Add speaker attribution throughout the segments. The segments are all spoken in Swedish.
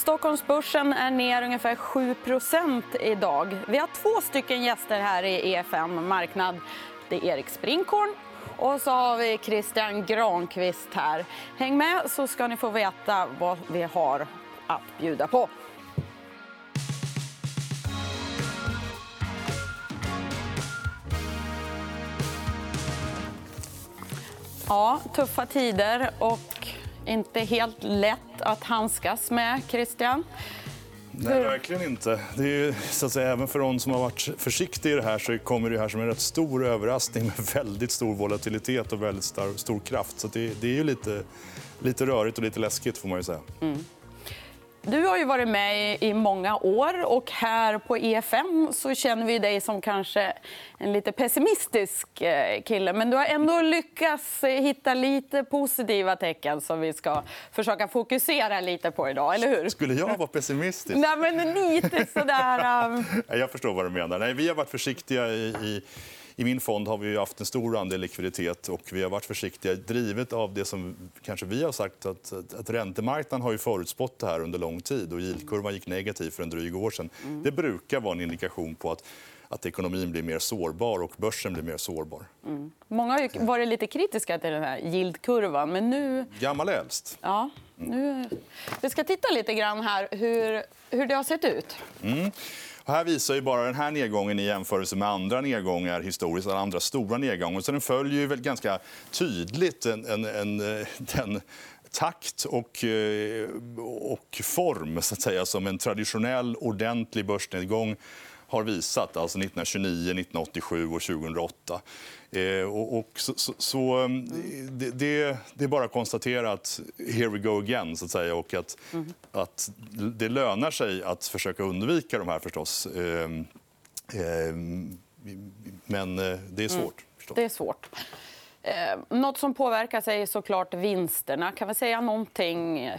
Speaker 1: Stockholmsbörsen är ner ungefär 7% idag. Vi har två stycken gäster här i EFN Marknad. Det är Erik Sprinkorn och så har vi Christian Granqvist här. Häng med så ska ni få veta vad vi har att bjuda på. Ja, tuffa tider och inte helt lätt att handskas med, Christian.
Speaker 2: Nej, verkligen inte. Det är ju, så att säga, även för de som har varit försiktiga i det här så kommer det här som en rätt stor överraskning med väldigt stor volatilitet och väldigt stor, stor kraft. Så det, det, är ju lite, lite rörigt och lite läskigt får man ju säga. Mm.
Speaker 1: Du har ju varit med i många år och här på EFM så känner vi dig som kanske en lite pessimistisk eh, kille. Men du har ändå lyckats eh, hitta lite positiva tecken som vi ska försöka fokusera lite på idag. eller hur?
Speaker 2: Skulle jag vara pessimistisk?
Speaker 1: Nej, men lite sådär... Um...
Speaker 2: Jag förstår vad du menar. Nej, vi har varit försiktiga i, i min fond har vi haft en stor andel likviditet och vi har varit försiktiga drivet av det som kanske vi har sagt att, att räntemarknaden har ju förutspått det här under lång tid och yieldkurvan gick negativ för en dryg år sedan. Mm. Det brukar vara en indikation på att att ekonomin blir mer sårbar och börsen blir mer sårbar. Mm.
Speaker 1: Många har varit lite kritiska till den här yieldkurvan. Men nu...
Speaker 2: Gammal äldst.
Speaker 1: Ja, nu... Vi ska titta lite grann här hur, hur det har sett ut. Mm.
Speaker 2: Och här visar ju bara den här nedgången i jämförelse med andra nedgångar historiskt, andra stora nedgångar. Så den följer ju väl ganska tydligt en, en, en, eh, den takt och, eh, och form så att säga, som en traditionell ordentlig börsnedgång har visat, alltså 1929, 1987 och 2008. Eh, och, och så, så, så mm, det, det, det, är bara att konstatera att here we go again. Så att säga, och att, mm. att det lönar sig att försöka undvika de här förstås. Eh, eh, men eh, det är svårt.
Speaker 1: Mm. Det är svårt. Eh, något som påverkar sig är såklart vinsterna. Kan vi säga någonting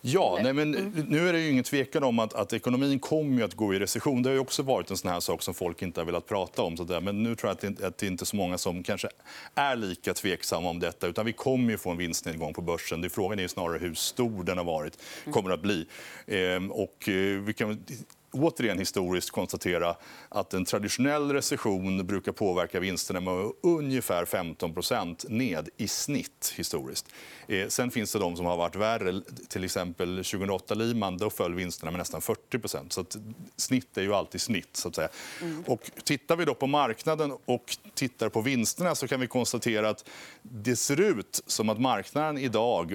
Speaker 2: Ja, nej, men nu är det ju ingen tvekan om att, att ekonomin kommer att gå i recession. Det har också varit en sån här sak som folk inte har velat prata om. Så där. Men nu tror jag att det, att det inte är så många som kanske är lika tveksamma om detta. Utan vi kommer ju få en vinstnedgång på börsen. Det frågan är snarare hur stor den har varit, kommer att bli. Ehm, och, eh, vi kan återigen historiskt konstatera att en traditionell recession brukar påverka vinsterna med ungefär 15% ned i snitt historiskt. Eh, sen finns det de som har varit värre. Till exempel 2008 Lehman, då föll vinsterna med nästan 40% så att Snitt är ju alltid snitt. Så att säga. Mm. Och tittar vi då på marknaden och tittar på vinsterna så kan vi konstatera att det ser ut som att marknaden idag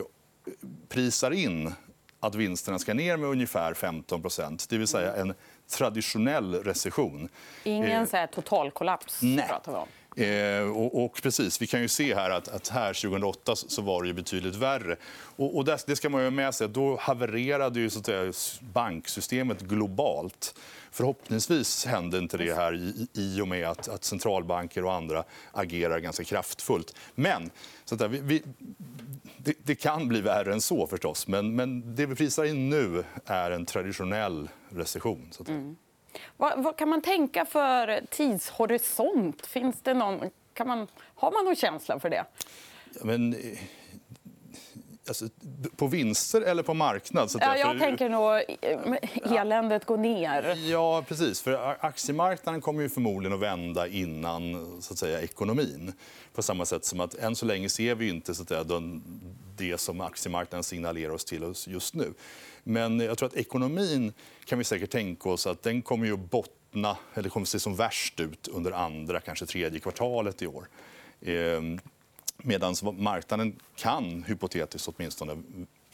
Speaker 2: prisar in att vinsterna ska ner med ungefär 15% det vill säga en traditionell recession.
Speaker 1: Ingen eh, total kollaps?
Speaker 2: Nej. Eh, och, och, precis, vi kan ju se här att, att här 2008 så var det betydligt värre. Och, och det, det, ska man ju med sig. Då havererade ju, så att säga, banksystemet globalt. Förhoppningsvis hände inte det här i, i och med att, att centralbanker och andra agerar ganska kraftfullt. Men så att vi, vi, det, det, kan bli värre än så, förstås. Men, men det vi prisar in nu är en traditionell recession. Så att mm
Speaker 1: vad, vad, kan man tänka för tidshorisont? Finns det någon, kan man, har man någon känsla för det?
Speaker 2: Ja, men, Alltså, på vinster eller på marknad? Så
Speaker 1: ja, jag tänker nog eh, eländet går ner.
Speaker 2: Ja, precis. För aktiemarknaden kommer ju förmodligen att vända innan så att säga, ekonomin. På samma sätt som att än så länge ser vi inte så att säga, den, det som aktiemarknaden signalerar oss till oss just nu. Men jag tror att ekonomin kan vi säkert tänka oss att den kommer ju att bottna, eller kommer att se som värst ut under andra, kanske tredje kvartalet i år. Ehm, Medan marknaden kan, hypotetiskt åtminstone,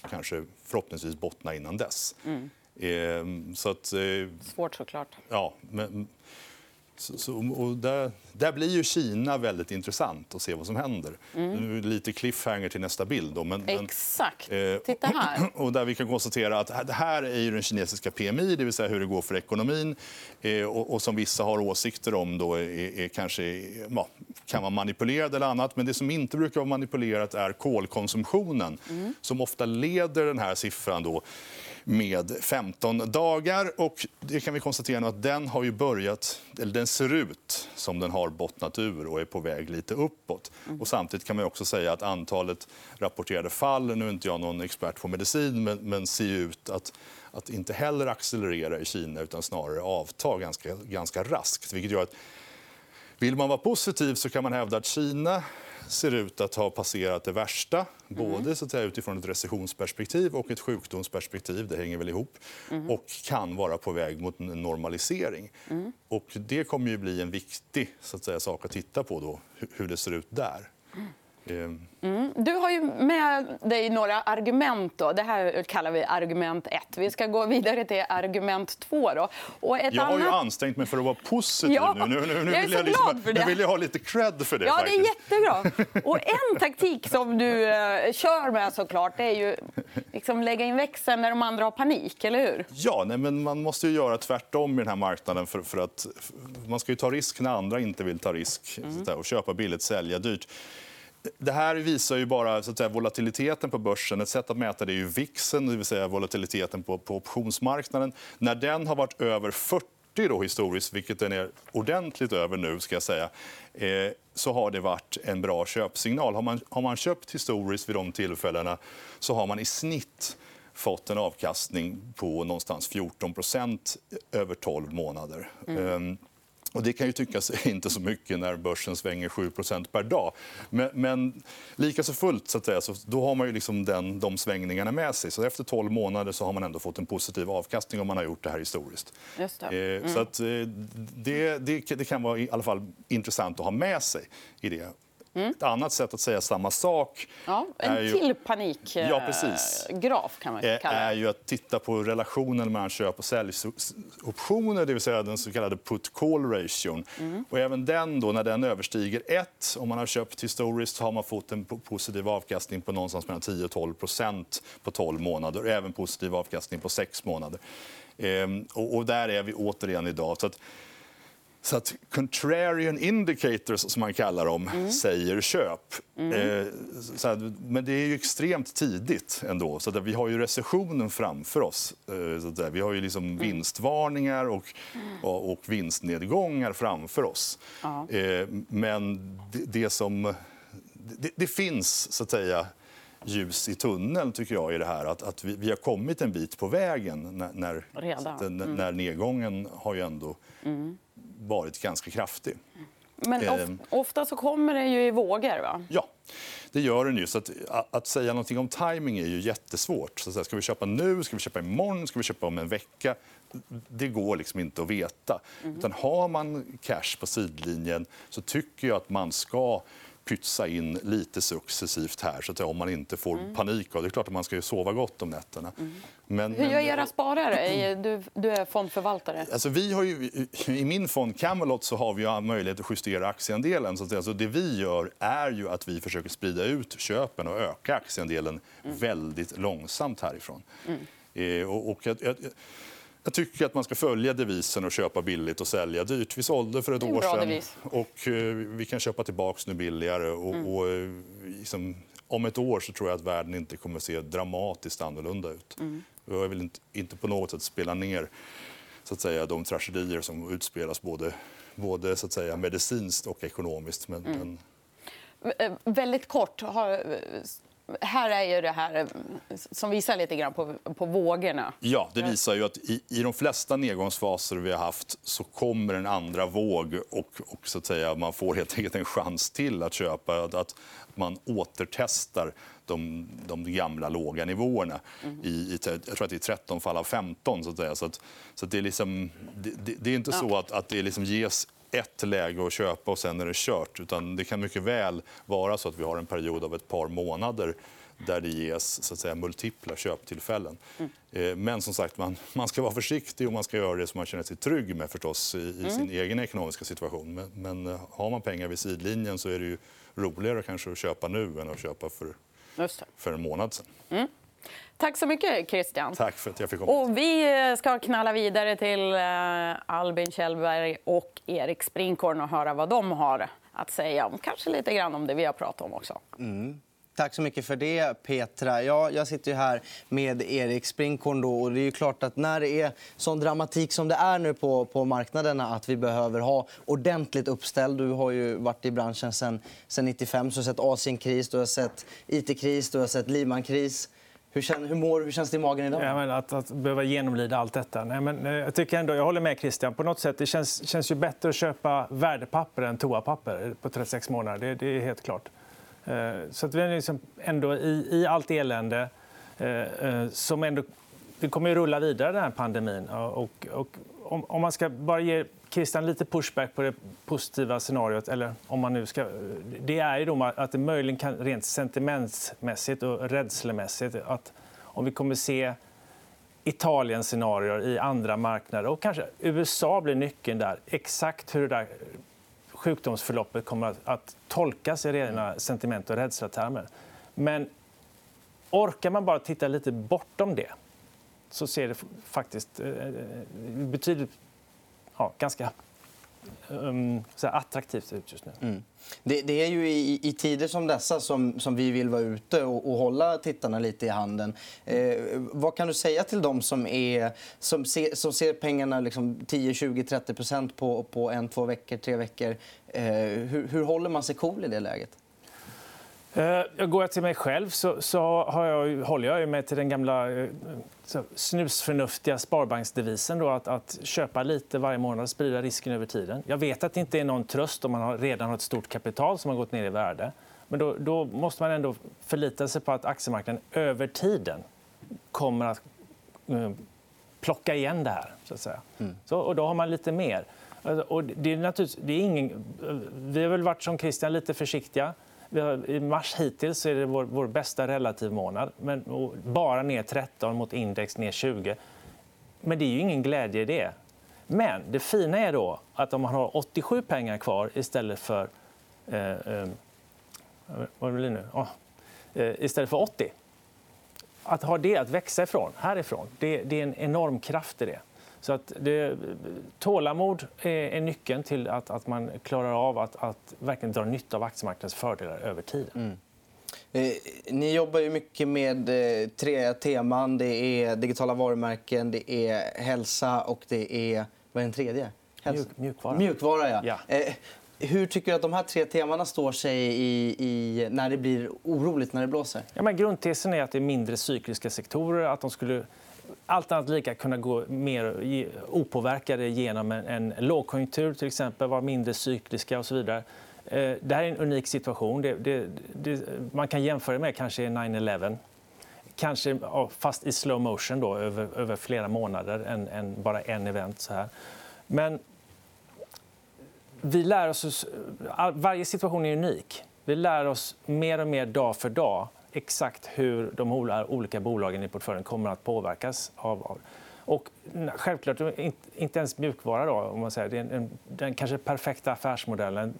Speaker 2: kanske förhoppningsvis bottna innan dess. Mm.
Speaker 1: Eh, så att, eh, Svårt såklart.
Speaker 2: Ja, men, så, så, och där, där, blir ju Kina väldigt intressant att se vad som händer. Mm. Nu lite cliffhanger till nästa bild. Då, men,
Speaker 1: Exakt. Men, eh, Titta här.
Speaker 2: Och där vi kan konstatera att det här är ju den kinesiska PMI, det vill säga hur det går för ekonomin. Eh, och, och, som vissa har åsikter om då är, är kanske ja, kan vara manipulerad eller annat. Men det som inte brukar vara manipulerat är kolkonsumtionen mm. som ofta leder den här siffran då med 15 dagar. Och det kan vi konstatera att den har ju börjat, eller den ser ut som den har bottnat ur och är på väg lite uppåt. Och samtidigt kan man också säga att antalet rapporterade fall, nu är inte jag någon expert på medicin, men, men ser ut att att inte heller accelerera i Kina utan snarare avta ganska, ganska raskt. Vilket gör att vill man vara positiv så kan man hävda att Kina ser ut att ha passerat det värsta, mm. både så att säga, utifrån ett recessionsperspektiv och ett sjukdomsperspektiv. Det hänger väl ihop. Mm. Och kan vara på väg mot en normalisering. Mm. Och det kommer ju bli en viktig så att säga, sak att titta på, då, hur det ser ut där.
Speaker 1: Ehm. Mm. Du har ju med dig några argument. Då. Det här kallar vi argument 1. Vi ska gå vidare till argument 2. Då.
Speaker 2: Och ett jag har ju ansträngt mig för att vara positiv
Speaker 1: ja,
Speaker 2: nu.
Speaker 1: nu, nu, nu
Speaker 2: jag är
Speaker 1: vill jag, liksom,
Speaker 2: för det. Nu vill jag ha lite cred för det.
Speaker 1: Ja,
Speaker 2: faktiskt.
Speaker 1: det är jättebra. Och en taktik som du uh, kör med såklart, det är ju liksom lägga in växeln när de andra har panik, eller hur?
Speaker 2: Ja, nej, men man måste ju göra tvärtom i den här marknaden. För, för att, man ska ju ta risk när andra inte vill ta risk. Mm. Och köpa billigt, sälja dyrt. Det här visar ju bara så att säga, volatiliteten på börsen. Ett sätt att mäta det är ju VIXen, det vill säga volatiliteten på, på optionsmarknaden. När den har varit över 40 då, historiskt, vilket den är ordentligt över nu, ska jag säga, eh, så har det varit en bra köpsignal. Har man, har man köpt historiskt vid de tillfällena så har man i snitt fått en avkastning på någonstans 14% över 12 månader. Mm. Och det kan ju tyckas inte så mycket när börsen svänger 7% per dag. Men, men lika så fullt så att säga, så då har man ju liksom den, de svängningarna med sig. Så efter 12 månader så har man ändå fått en positiv avkastning om man har gjort det här historiskt.
Speaker 1: Just det.
Speaker 2: Eh, mm. Så att, eh, det, det, det, kan vara i alla fall intressant att ha med sig i det. Mm. Ett annat sätt att säga samma sak...
Speaker 1: Ja, en ju... till panikgraf, ja, kan man kalla
Speaker 2: det. är ju att titta på relationen mellan köp och säljoptioner, det vill säga den så kallade put-call-ration. Mm. Och även den, då, när den överstiger 1, om man har köpt historiskt har man fått en positiv avkastning på någonstans mellan 10 och 12% på 12 månader. Och även positiv avkastning på 6 månader. Ehm, och, och, där är vi återigen idag. Så att, så att contrarian indicators, som man kallar dem, mm. säger köp. Mm. Eh, här, men det är ju extremt tidigt ändå. Så vi har ju recessionen framför oss. Eh, så där, vi har ju liksom mm. vinstvarningar och, och, och, vinstnedgångar framför oss. Eh, men det, det som... Det, det, finns, så att säga, ljus i tunneln tycker jag i det här. Att, att vi, vi, har kommit en bit på vägen när, när, mm. när nedgången har ju ändå mm varit ganska kraftig.
Speaker 1: Men of, ehm. ofta så kommer det ju i vågor. Va?
Speaker 2: Ja, det gör den ju. Så att, att säga någonting om timing är ju jättesvårt. Så ska vi köpa nu? Ska vi köpa imorgon? Ska vi köpa om en vecka? Det går liksom inte att veta. Mm. Utan har man cash på sidlinjen så tycker jag att man ska pytsa in lite successivt här så att om man inte får mm. panik. Och det är klart att man ska sova gott om nätterna. Mm.
Speaker 1: Men, Hur gör era sparare? Du, du är fondförvaltare.
Speaker 2: Alltså, vi har ju, I min fond Camelot så har vi möjlighet att justera aktieandelen. Så att, alltså, det vi gör är ju att vi försöker sprida ut köpen och öka aktieandelen mm. väldigt långsamt härifrån. Mm. Eh, och, och jag, jag, tycker att man ska följa devisen och köpa billigt och sälja dyrt. Vi sålde för ett år sedan och eh, vi kan köpa tillbaka nu billigare. Och, mm. och eh, liksom, om ett år så tror jag att världen inte kommer att se dramatiskt annorlunda ut. Mm. Jag vill inte, inte på något sätt spela ner så att säga, de tragedier som utspelas både, både så att säga, medicinskt och ekonomiskt. Men, mm.
Speaker 1: Eh, väldigt kort, har här är ju det här eh, som visar lite grann på, på vågorna.
Speaker 2: Ja, det visar ju att i, i de flesta nedgångsfaser vi har haft så kommer en andra våg och, och så att säga, man får helt enkelt en chans till att köpa. Att man återtestar de, de gamla låga nivåerna. Mm. I, i, jag tror att det är 13 fall av 15. Så att säga. Så att, så att det, är liksom, det, det, är inte så att, att det liksom ges ett läge att köpa och sen är det kört. Utan det kan mycket väl vara så att vi har en period av ett par månader där det ges så att säga, multipla köptillfällen. Mm. Eh, men som sagt, man, man ska vara försiktig och man ska göra det som man känner sig trygg med förstås, i, i sin mm. egen ekonomiska situation. Men, men, eh, har man pengar vid sidlinjen så är det ju roligare kanske att köpa nu än att köpa för, för en månad sen. Mm.
Speaker 1: Tack så mycket, Christian.
Speaker 2: Tack för att jag fick komma.
Speaker 1: Och vi ska knalla vidare till eh, Albin Kjellberg och Erik Sprinkorn och höra vad de har att säga om kanske lite grann om det vi har pratat om också. Mm.
Speaker 3: Tack så mycket för det, Petra. Ja, jag sitter här med Erik Sprinkorn. Då, och det är klart att när det är sån dramatik som det är nu på, på marknaderna att vi behöver ha ordentligt uppställd. Du har ju varit i branschen sen, sen 95. Du har sett Asienkris, du har sett it-kris, du har sett Lehman-kris. Hur, känner, hur, mår, hur känns det i magen idag?
Speaker 4: Ja, men att, att behöva genomlida allt detta. Nej, men, eh, jag, tycker ändå, jag håller med Christian. På något sätt, det känns, känns ju bättre att köpa värdepapper än toapapper på 36 månader. Det, det är helt klart. Eh, så att vi är liksom ändå i, i allt elände eh, eh som ändå... Vi kommer att rulla vidare, den här pandemin. Och, och om, om, man ska bara ge Christian lite pushback på det positiva scenariot. Eller om man nu ska, det är ju då att det möjligen kan rent sentimentsmässigt och rädslemässigt att om vi kommer se Italiens scenarier i andra marknader och kanske USA blir nyckeln där. Exakt hur det där sjukdomsförloppet kommer att, tolkas i rena sentiment och rädslatermer. Men orkar man bara titta lite bortom det så ser det faktiskt eh, eh, betydligt ja, ganska um, så attraktivt ut just nu. Mm.
Speaker 3: Det, det, är ju i, i, tider som dessa som, som vi vill vara ute och, och hålla tittarna lite i handen. Eh, vad kan du säga till dem som, är, som, ser, som ser pengarna liksom 10, 20, 30 på, på en, två veckor, tre veckor? Eh, hur, hur håller man sig cool i det läget?
Speaker 4: Uh, går jag till mig själv så, så har jag, håller jag mig till den gamla uh, snusförnuftiga sparbanksdevisen då, att, att, köpa lite varje månad och sprida risken över tiden. Jag vet att det inte är någon tröst om man har, redan har ett stort kapital som har gått ner i värde. Men då, då måste man ändå förlita sig på att aktiemarknaden över tiden kommer att uh, plocka igen det här. Så att säga. Mm. Så, och då har man lite mer. Och det är naturligtvis, det är ingen, vi har väl varit som Christian lite försiktiga. Har, I mars hittills är det vår, vår bästa relativmånad. Men, bara ner 13 mot index ner 20. Men det är ju ingen glädje i det. Men det fina är då att om man har 87 pengar kvar istället för... Eh, eh, vad blir det nu? Oh, eh, istället för 80. Att ha det att växa ifrån, härifrån, det, det är en enorm kraft i det. Så att det, tålamod är, nyckeln till att, att man klarar av att, att verkligen dra nytta av aktiemarknadens fördelar över tid. Mm.
Speaker 3: Eh, ni jobbar ju mycket med eh, tre teman. Det är digitala varumärken, det är hälsa och det är... Vad är den tredje?
Speaker 4: Mjuk, mjukvara.
Speaker 3: Mjukvara, ja. ja. Eh, hur tycker du att de här tre temana står sig i, i, när det blir oroligt, när det blåser?
Speaker 4: Ja, men grundtesen är att det är mindre cykliska sektorer. Att de skulle allt annat lika kunna gå mer opåverkade genom en, lågkonjunktur, till exempel, vara mindre cykliska och så vidare. Eh, det här är en unik situation. Det, det, det, man kan jämföra med kanske 9-11. Kanske fast i slow motion då, över, över flera månader än, än, bara en event. Så här. Men vi lär oss... Eh, varje situation är unik. Vi lär oss mer och mer dag för dag exakt hur de olika bolagen i portföljen kommer att påverkas av. Och självklart eh, inte ens mjukvara. Då, om man säger. Det är en, den kanske perfekta affärsmodellen.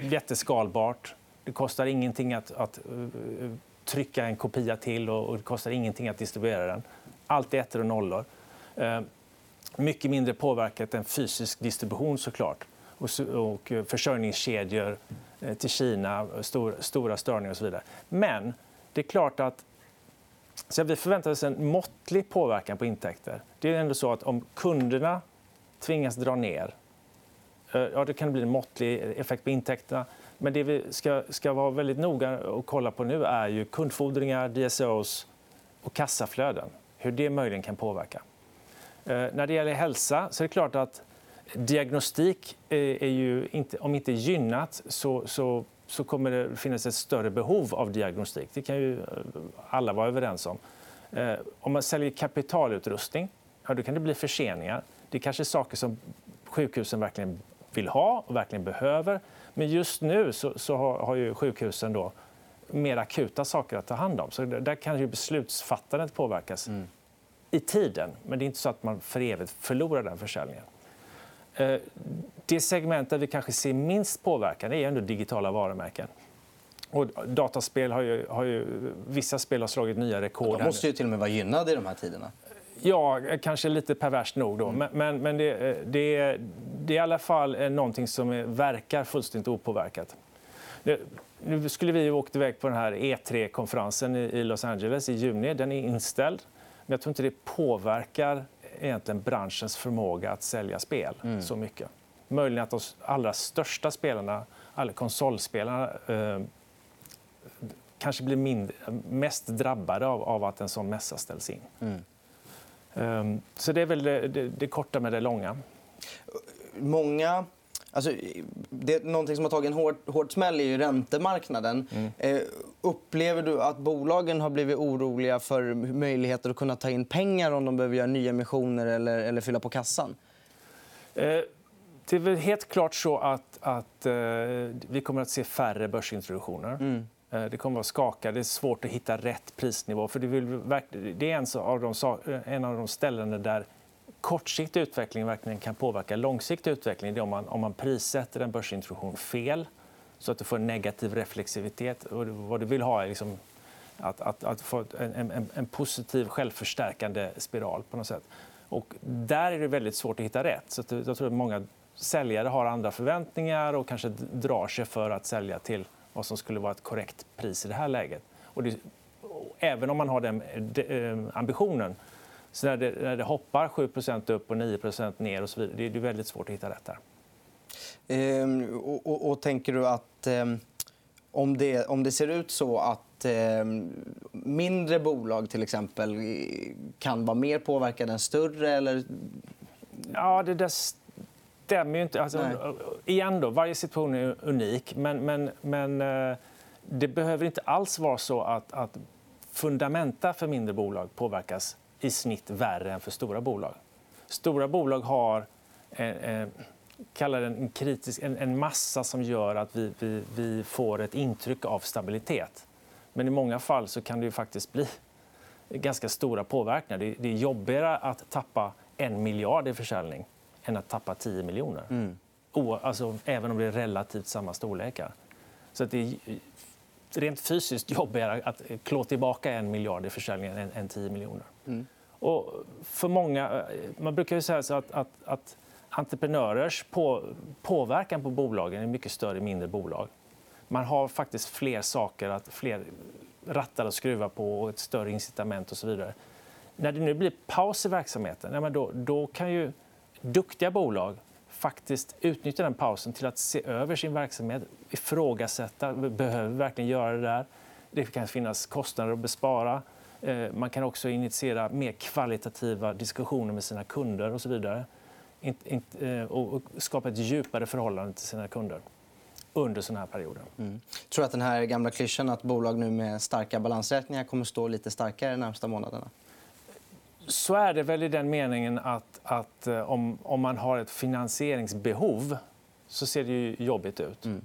Speaker 4: Jätteskalbart. Det kostar ingenting att, att eh, eh, trycka en kopia till och det kostar ingenting att distribuera den. Allt är ettor och nollor. Mycket mindre påverkat än fysisk distribution såklart. Och, och försörjningskedjor till Kina, stor, stora störningar och så vidare. Men det är klart att så vi förväntar oss en måttlig påverkan på intäkter. Det är ändå så att om kunderna tvingas dra ner eh, ja, det kan bli en måttlig effekt på intäkterna. Men det vi ska, ska vara väldigt noga och kolla på nu är ju kundfordringar, DSOs och kassaflöden. Hur det möjligen kan påverka. Eh, när det gäller hälsa så är det klart att diagnostik eh, är ju inte, om inte gynnat så, så så kommer det finnas ett större behov av diagnostik. Det kan ju eh, alla vara överens om. Eh, om man säljer kapitalutrustning ja, då kan det bli förseningar. Det är kanske är saker som sjukhusen verkligen vill ha och verkligen behöver. Men just nu så, så har, har ju sjukhusen då mer akuta saker att ta hand om. Så där kan ju beslutsfattandet påverkas mm. i tiden. Men det är inte så att man för evigt förlorar den försäljningen. Eh, det segment där vi kanske ser minst påverkan är ändå digitala varumärken. Och dataspel har ju, har ju, vissa spel har slagit nya rekord.
Speaker 3: De måste ju till och med vara gynnade i de här tiderna.
Speaker 4: Ja, kanske lite perverst nog. Då. Mm. Men, men det, det, det, är i alla fall någonting som verkar fullständigt opåverkat. Det, nu skulle vi ha åkt iväg på den här E3-konferensen i Los Angeles i juni. Den är inställd. Men jag tror inte det påverkar egentligen branschens förmåga att sälja spel mm. så mycket. Möjligen att de allra största spelarna, alla konsolspelarna eh, kanske blir mindre, mest drabbade av, av, att en sån mässa ställs in. Mm. Um, så det är väl det, det, det korta med det långa.
Speaker 3: Många Alltså, det, någonting som har tagit en hård, hård smäll är ju räntemarknaden. Mm. Eh, upplever du att bolagen har blivit oroliga för möjligheter att kunna ta in pengar om de behöver göra nya emissioner eller, eller fylla på kassan?
Speaker 4: Eh, det är väl helt klart så att, att eh, vi kommer att se färre börsintroduktioner. Mm. Eh, det kommer att vara skakigt. Det är svårt att hitta rätt prisnivå. För det, vill, det är en av, de, en av de ställen där kortsiktig utveckling verkligen kan påverka långsiktig utveckling det är om man, om man prissätter en börsintroduktion fel så att du får en negativ reflexivitet. Och vad du vill ha är liksom att, att, att få en, en, en, positiv självförstärkande spiral. på något sätt. Och där är det väldigt svårt att hitta rätt. Så att jag tror att många säljare har andra förväntningar och kanske drar sig för att sälja till vad som skulle vara ett korrekt pris i det här läget. Och det, även om man har den eh, ambitionen så när det, när det hoppar 7% upp och 9% ner och så vidare, det är väldigt svårt att hitta rätt där.
Speaker 3: Ehm, och, och, och, tänker du att eh, om, det, om det ser ut så att eh, mindre bolag till exempel kan vara mer påverkade än större? Eller...
Speaker 4: Ja, det där stämmer ju inte. Alltså, igen då, varje situation är unik. Men, men, men eh, det behöver inte alls vara så att, att fundamenta för mindre bolag påverkas i snitt värre än för stora bolag. Stora bolag har eh, kallar en, kritisk, en, en, massa som gör att vi, vi, vi, får ett intryck av stabilitet. Men i många fall så kan det faktiskt bli ganska stora påverkningar. Det, det är jobbigare att tappa en miljard i försäljning än att tappa 10 miljoner. Mm. O, alltså, även om det är relativt samma storlekar. Så det är rent fysiskt jobbigare att klå tillbaka en miljard i försäljningen än, än 10 miljoner. Mm. Och för många, man brukar ju säga så att, att, att entreprenörers på, påverkan på bolagen är mycket större i mindre bolag. Man har faktiskt fler saker, att, fler rattar att skruva på och ett större incitament och så vidare. När det nu blir paus i verksamheten, ja, då, då kan ju duktiga bolag faktiskt utnyttja den pausen till att se över sin verksamhet, ifrågasätta, behöver vi verkligen göra det där? Det kan finnas kostnader att bespara. Eh, man kan också initiera mer kvalitativa diskussioner med sina kunder och så vidare. Eh, och skapa ett djupare förhållande till sina kunder under såna här perioder. Mm.
Speaker 3: Tror du att den här gamla klyschan att bolag nu med starka balansräkningar kommer att stå lite starkare de närmsta månaderna?
Speaker 4: Så är det väl i den meningen att, att eh, om, om man har ett finansieringsbehov så ser det ju jobbigt ut. Mm.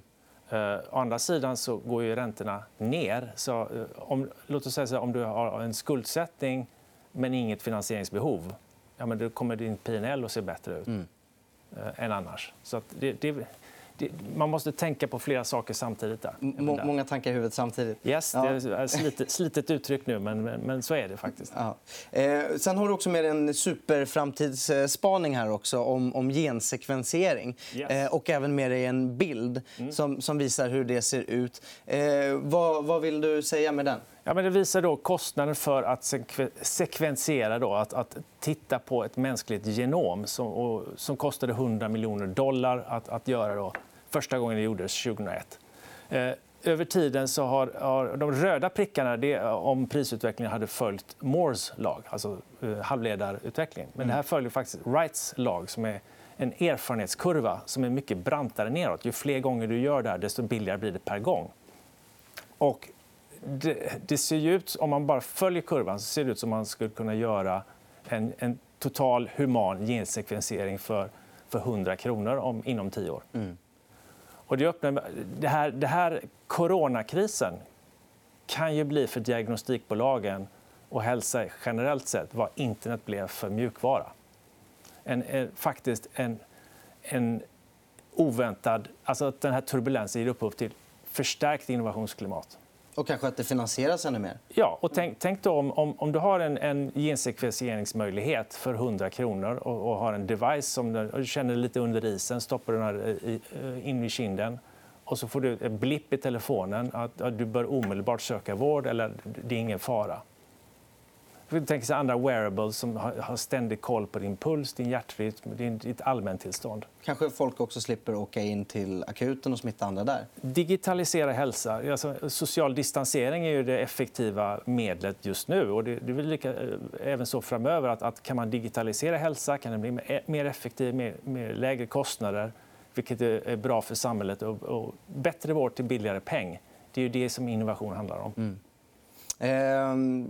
Speaker 4: Uh, å andra sidan så går ju räntorna ner. Så, uh, om, låt oss säga så, om du har en skuldsättning men inget finansieringsbehov ja, men då kommer din PNL att se bättre ut mm. uh, än annars. Så det, det, man måste tänka på flera saker samtidigt. Där.
Speaker 3: många tankar i huvudet samtidigt.
Speaker 4: Yes, ja. Det är ett slitet, slitet uttryck nu, men, men, men, så är det faktiskt. Ja.
Speaker 3: Eh, sen har du också med en superframtidsspaning här också om, om gensekvensering. Yes. Eh, och även med dig en bild mm. som, som visar hur det ser ut. Eh, vad, vad vill du säga med den?
Speaker 4: Ja, men det visar då kostnaden för att sekvensera, då, att, att titta på ett mänskligt genom som, och, som kostade 100 miljoner dollar att, att göra. Då. Första gången det gjordes 2001. Eh, över tiden så har, har, de röda prickarna det om prisutvecklingen hade följt Moores lag, alltså eh, halvledarutvecklingen. Men det här följer faktiskt Wrights lag, som är en erfarenhetskurva som är mycket brantare neråt. Ju fler gånger du gör det här, desto billigare blir det per gång. Och det, det ser ut, om man bara följer kurvan så ser det ut som man skulle kunna göra en, en total human gensekvensering för, för 100 kronor om, inom tio år. Mm. Och det, öppnar, det, här, det här coronakrisen kan ju bli för diagnostikbolagen och hälsa generellt sett vad internet blev för mjukvara. En, en, faktiskt en, en oväntad... Alltså att den här turbulensen ger upphov till förstärkt innovationsklimat.
Speaker 3: Och kanske att det finansieras ännu mer?
Speaker 4: Ja. och tänk, tänk då om, om, om, du har en, en gensekvenseringsmöjlighet för 100 kronor och, och har en device som du känner lite under isen, stoppar den här eh, i, eh, in i kinden och så får du en blipp i telefonen att, att du bör omedelbart söka vård eller det är ingen fara. Tänker sig andra wearables som har ständig koll på din puls, din hjärtrytm, ditt allmäntillstånd.
Speaker 3: Kanske folk också slipper åka in till akuten och smitta andra där.
Speaker 4: Digitalisera hälsa. Alltså, social distansering är ju det effektiva medlet just nu. Och det, det är lika, eh, även så framöver. Att, att kan man digitalisera hälsa kan den bli mer effektiv, med, med lägre kostnader vilket är bra för samhället. Och, och bättre vård till billigare peng. Det är ju det som innovation handlar om. Mm.
Speaker 3: Ehm...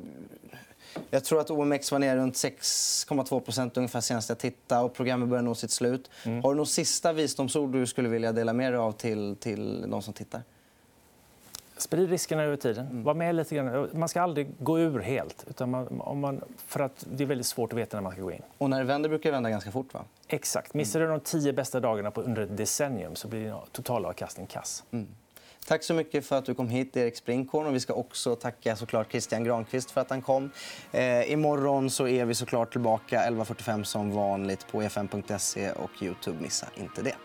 Speaker 3: Jag tror att OMX var ner runt 6,2% ungefär senast jag tittade. Och programmet börjar nå sitt slut. Mm. Har du några sista visdomsord du skulle vilja dela med dig av till, till de som tittar?
Speaker 4: Sprid riskerna över tiden. Mm. Var med lite grann. Man ska aldrig gå ur helt. Utan man, om man, för att det är väldigt svårt att veta när man ska gå in.
Speaker 3: Och när det vänder brukar det vända ganska fort. va?
Speaker 4: Exakt. Missar du de tio bästa dagarna på under ett decennium så blir din totalavkastning kass. Mm.
Speaker 3: Tack så mycket för att du kom hit, Erik Sprinkorn. Och vi ska också tacka såklart Christian Granqvist för att han kom. Eh, imorgon så är vi såklart tillbaka 11.45 som vanligt på efm.se och Youtube. Missa inte det.